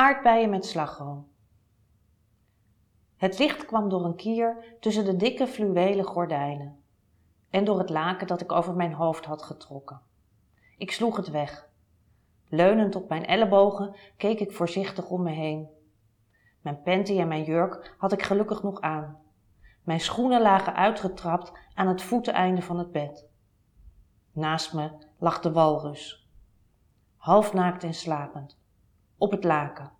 Aardbeien met slagroom. Het licht kwam door een kier tussen de dikke fluwelen gordijnen en door het laken dat ik over mijn hoofd had getrokken. Ik sloeg het weg. Leunend op mijn ellebogen keek ik voorzichtig om me heen. Mijn panty en mijn jurk had ik gelukkig nog aan. Mijn schoenen lagen uitgetrapt aan het voeteneinde van het bed. Naast me lag de walrus, halfnaakt en slapend op het laken.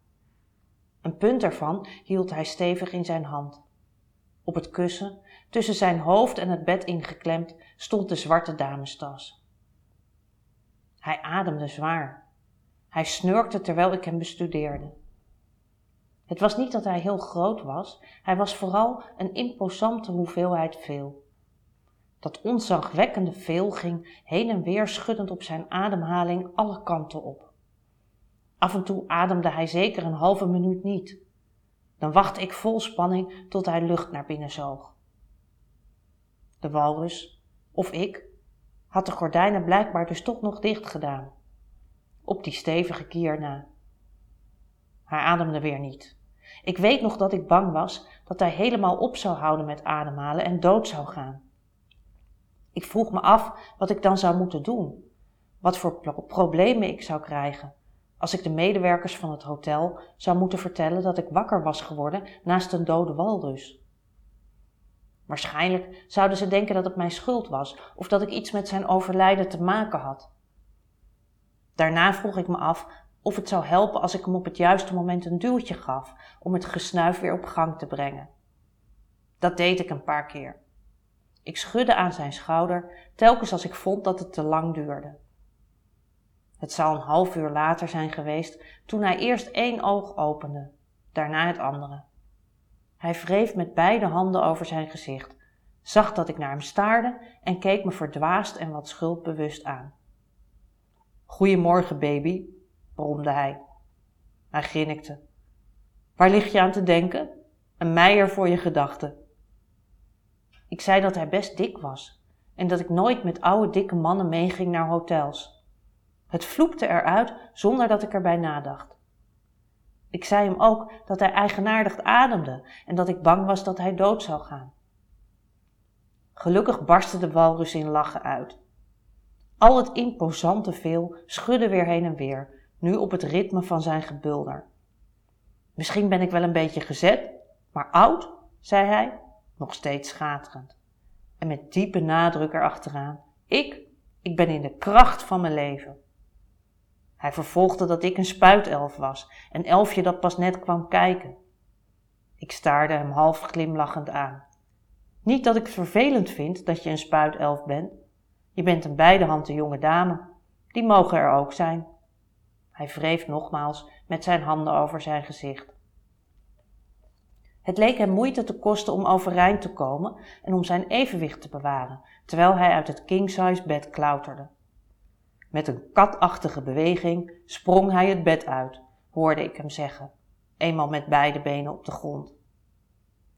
Een punt ervan hield hij stevig in zijn hand. Op het kussen, tussen zijn hoofd en het bed ingeklemd, stond de zwarte damestas. Hij ademde zwaar. Hij snurkte terwijl ik hem bestudeerde. Het was niet dat hij heel groot was, hij was vooral een imposante hoeveelheid veel. Dat onzagwekkende veel ging heen en weer schuddend op zijn ademhaling alle kanten op. Af en toe ademde hij zeker een halve minuut niet. Dan wachtte ik vol spanning tot hij lucht naar binnen zoog. De walrus, of ik, had de gordijnen blijkbaar dus toch nog dicht gedaan. Op die stevige kier na. Hij ademde weer niet. Ik weet nog dat ik bang was dat hij helemaal op zou houden met ademhalen en dood zou gaan. Ik vroeg me af wat ik dan zou moeten doen, wat voor problemen ik zou krijgen, als ik de medewerkers van het hotel zou moeten vertellen dat ik wakker was geworden naast een dode walrus. Waarschijnlijk zouden ze denken dat het mijn schuld was of dat ik iets met zijn overlijden te maken had. Daarna vroeg ik me af of het zou helpen als ik hem op het juiste moment een duwtje gaf om het gesnuif weer op gang te brengen. Dat deed ik een paar keer. Ik schudde aan zijn schouder telkens als ik vond dat het te lang duurde. Het zou een half uur later zijn geweest toen hij eerst één oog opende, daarna het andere. Hij wreef met beide handen over zijn gezicht, zag dat ik naar hem staarde en keek me verdwaasd en wat schuldbewust aan. Goedemorgen, baby, bromde hij. Hij grinnikte. Waar lig je aan te denken? Een meier voor je gedachten. Ik zei dat hij best dik was en dat ik nooit met oude dikke mannen meeging naar hotels. Het vloepte eruit zonder dat ik erbij nadacht. Ik zei hem ook dat hij eigenaardig ademde en dat ik bang was dat hij dood zou gaan. Gelukkig barstte de walrus in lachen uit. Al het imposante veel schudde weer heen en weer, nu op het ritme van zijn gebulder. Misschien ben ik wel een beetje gezet, maar oud, zei hij, nog steeds schaterend. En met diepe nadruk erachteraan. Ik, ik ben in de kracht van mijn leven. Hij vervolgde dat ik een spuitelf was, een elfje dat pas net kwam kijken. Ik staarde hem half glimlachend aan. Niet dat ik het vervelend vind dat je een spuitelf bent. Je bent een beidehanden jonge dame. Die mogen er ook zijn. Hij wreef nogmaals met zijn handen over zijn gezicht. Het leek hem moeite te kosten om overeind te komen en om zijn evenwicht te bewaren, terwijl hij uit het king-size bed klauterde. Met een katachtige beweging sprong hij het bed uit, hoorde ik hem zeggen, eenmaal met beide benen op de grond.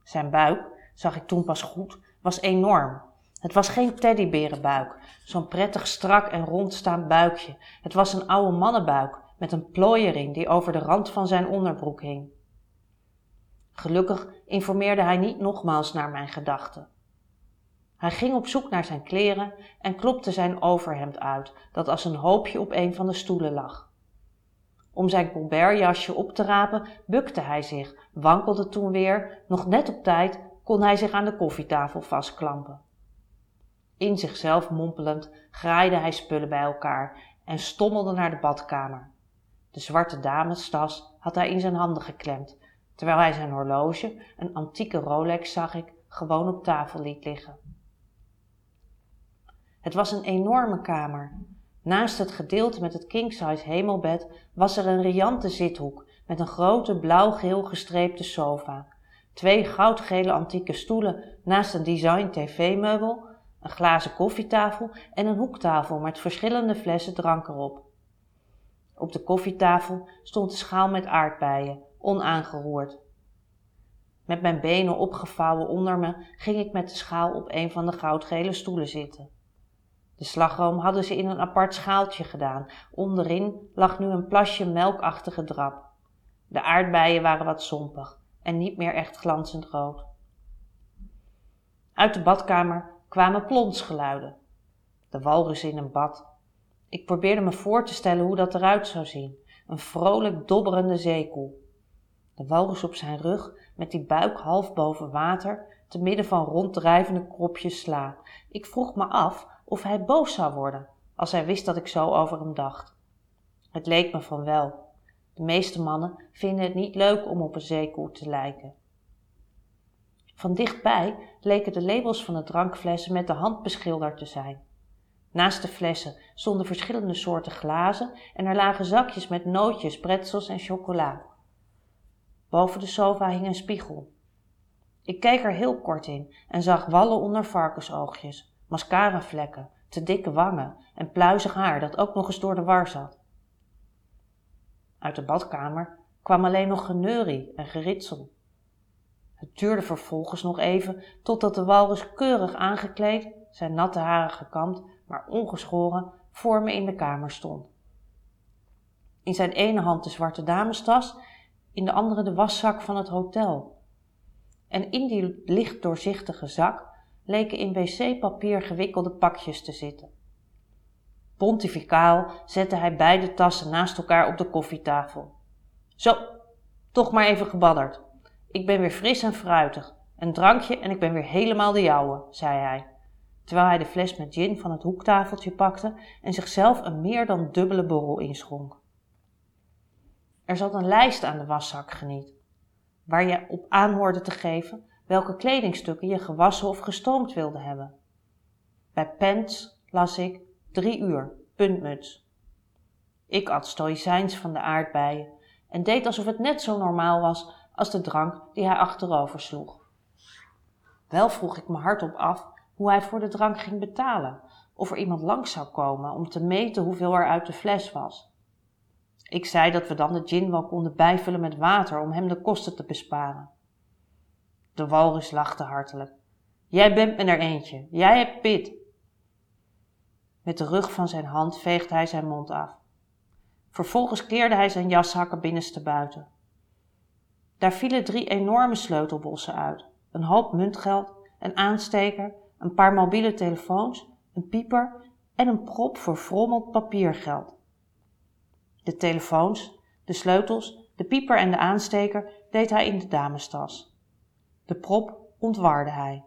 Zijn buik, zag ik toen pas goed, was enorm. Het was geen teddyberenbuik, zo'n prettig strak en rondstaand buikje. Het was een oude mannenbuik met een plooiering die over de rand van zijn onderbroek hing. Gelukkig informeerde hij niet nogmaals naar mijn gedachten. Hij ging op zoek naar zijn kleren en klopte zijn overhemd uit, dat als een hoopje op een van de stoelen lag. Om zijn colbertjasje op te rapen, bukte hij zich, wankelde toen weer, nog net op tijd kon hij zich aan de koffietafel vastklampen. In zichzelf mompelend graaide hij spullen bij elkaar en stommelde naar de badkamer. De zwarte damestas had hij in zijn handen geklemd, terwijl hij zijn horloge, een antieke Rolex zag ik, gewoon op tafel liet liggen. Het was een enorme kamer. Naast het gedeelte met het king-size hemelbed was er een riante zithoek met een grote blauw-geel gestreepte sofa, twee goudgele antieke stoelen naast een design tv-meubel, een glazen koffietafel en een hoektafel met verschillende flessen drank erop. Op de koffietafel stond een schaal met aardbeien, onaangeroerd. Met mijn benen opgevouwen onder me ging ik met de schaal op een van de goudgele stoelen zitten. De slagroom hadden ze in een apart schaaltje gedaan. Onderin lag nu een plasje melkachtige drap. De aardbeien waren wat zompig en niet meer echt glanzend rood. Uit de badkamer kwamen plonsgeluiden. De walrus in een bad. Ik probeerde me voor te stellen hoe dat eruit zou zien. Een vrolijk dobberende zeekoe. De walrus op zijn rug met die buik half boven water, te midden van ronddrijvende kropjes sla. Ik vroeg me af of hij boos zou worden als hij wist dat ik zo over hem dacht. Het leek me van wel. De meeste mannen vinden het niet leuk om op een zeekoe te lijken. Van dichtbij leken de labels van de drankflessen met de hand beschilderd te zijn. Naast de flessen stonden verschillende soorten glazen en er lagen zakjes met nootjes, pretzels en chocola. Boven de sofa hing een spiegel. Ik keek er heel kort in en zag wallen onder varkensoogjes, mascaravlekken, te dikke wangen en pluizig haar dat ook nog eens door de war zat. Uit de badkamer kwam alleen nog geneurie en geritsel. Het duurde vervolgens nog even totdat de walrus keurig aangekleed, zijn natte haren gekamd, maar ongeschoren, voor me in de kamer stond. In zijn ene hand de zwarte damestas, in de andere de waszak van het hotel. En in die licht doorzichtige zak leken in wc-papier gewikkelde pakjes te zitten. Pontificaal zette hij beide tassen naast elkaar op de koffietafel. Zo, toch maar even gebadderd. Ik ben weer fris en fruitig. Een drankje en ik ben weer helemaal de jouwe, zei hij, terwijl hij de fles met gin van het hoektafeltje pakte en zichzelf een meer dan dubbele borrel inschonk. Er zat een lijst aan de waszak geniet, waar je op aanhoorde te geven welke kledingstukken je gewassen of gestoomd wilde hebben. Bij Pens las ik drie uur, puntmuts. Ik at stoïcijns van de aardbeien en deed alsof het net zo normaal was als de drank die hij achterover sloeg. Wel vroeg ik me hardop af hoe hij voor de drank ging betalen, of er iemand langs zou komen om te meten hoeveel er uit de fles was. Ik zei dat we dan de gin wel konden bijvullen met water om hem de kosten te besparen. De walrus lachte hartelijk. Jij bent me er eentje, jij hebt pit. Met de rug van zijn hand veegde hij zijn mond af. Vervolgens keerde hij zijn jashakken binnenste buiten. Daar vielen drie enorme sleutelbossen uit, een hoop muntgeld, een aansteker, een paar mobiele telefoons, een pieper en een prop verfrommeld papiergeld. De telefoons, de sleutels, de pieper en de aansteker deed hij in de damestas. De prop ontwaarde hij.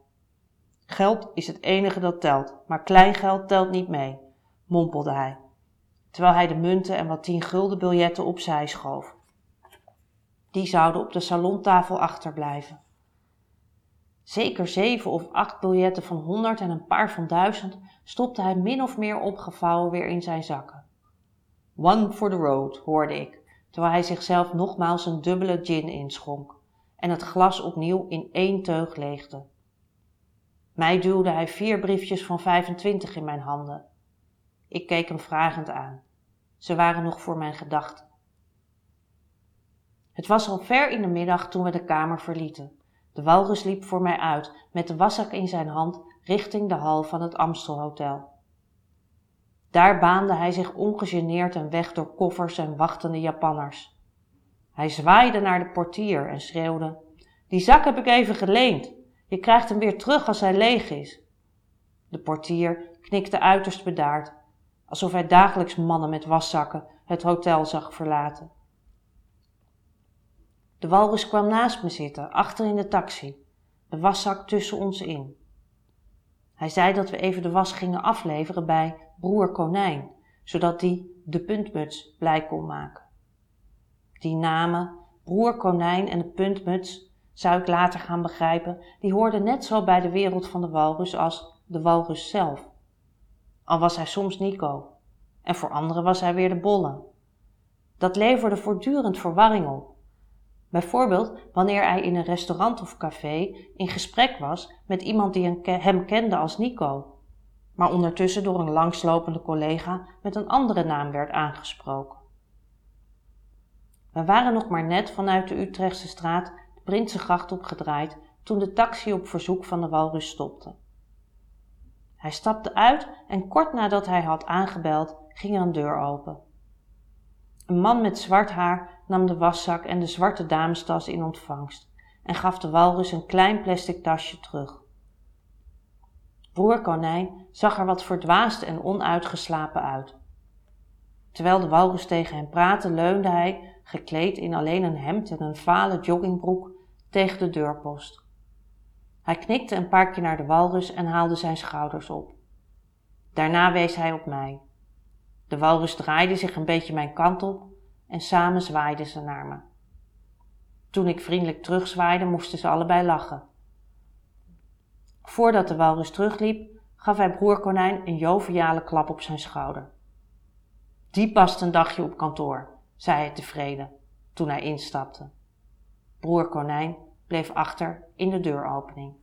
Geld is het enige dat telt, maar kleingeld telt niet mee, mompelde hij, terwijl hij de munten en wat tien gulden biljetten opzij schoof. Die zouden op de salontafel achterblijven. Zeker zeven of acht biljetten van honderd en een paar van duizend stopte hij min of meer opgevouwen weer in zijn zakken. One for the road, hoorde ik, terwijl hij zichzelf nogmaals een dubbele gin inschonk en het glas opnieuw in één teug leegde. Mij duwde hij vier briefjes van 25 in mijn handen. Ik keek hem vragend aan. Ze waren nog voor mijn gedachten. Het was al ver in de middag toen we de kamer verlieten. De walrus liep voor mij uit, met de waszak in zijn hand, richting de hal van het Amstelhotel. Daar baande hij zich ongegeneerd een weg door koffers en wachtende Japanners. Hij zwaaide naar de portier en schreeuwde: Die zak heb ik even geleend. Je krijgt hem weer terug als hij leeg is. De portier knikte uiterst bedaard, alsof hij dagelijks mannen met waszakken het hotel zag verlaten. De walrus kwam naast me zitten, achter in de taxi, de waszak tussen ons in. Hij zei dat we even de was gingen afleveren bij broer Konijn, zodat die de puntmuts blij kon maken. Die namen, broer Konijn en de puntmuts, zou ik later gaan begrijpen, die hoorden net zo bij de wereld van de walrus als de walrus zelf. Al was hij soms Nico, en voor anderen was hij weer de bolle. Dat leverde voortdurend verwarring op. Bijvoorbeeld wanneer hij in een restaurant of café in gesprek was met iemand die hem kende als Nico, maar ondertussen door een langslopende collega met een andere naam werd aangesproken. We waren nog maar net vanuit de Utrechtse straat de Prinsengracht opgedraaid toen de taxi op verzoek van de walrus stopte. Hij stapte uit en kort nadat hij had aangebeld ging er een deur open. Een man met zwart haar nam de waszak en de zwarte damestas in ontvangst en gaf de walrus een klein plastic tasje terug. Broer Konijn zag er wat verdwaasd en onuitgeslapen uit. Terwijl de walrus tegen hem praatte, leunde hij, gekleed in alleen een hemd en een vale joggingbroek, tegen de deurpost. Hij knikte een paar keer naar de walrus en haalde zijn schouders op. Daarna wees hij op mij. De walrus draaide zich een beetje mijn kant op en samen zwaaiden ze naar me. Toen ik vriendelijk terugzwaaide, moesten ze allebei lachen. Voordat de walrus terugliep, gaf hij broer Konijn een joviale klap op zijn schouder. Die past een dagje op kantoor, zei hij tevreden toen hij instapte. Broer Konijn bleef achter in de deuropening.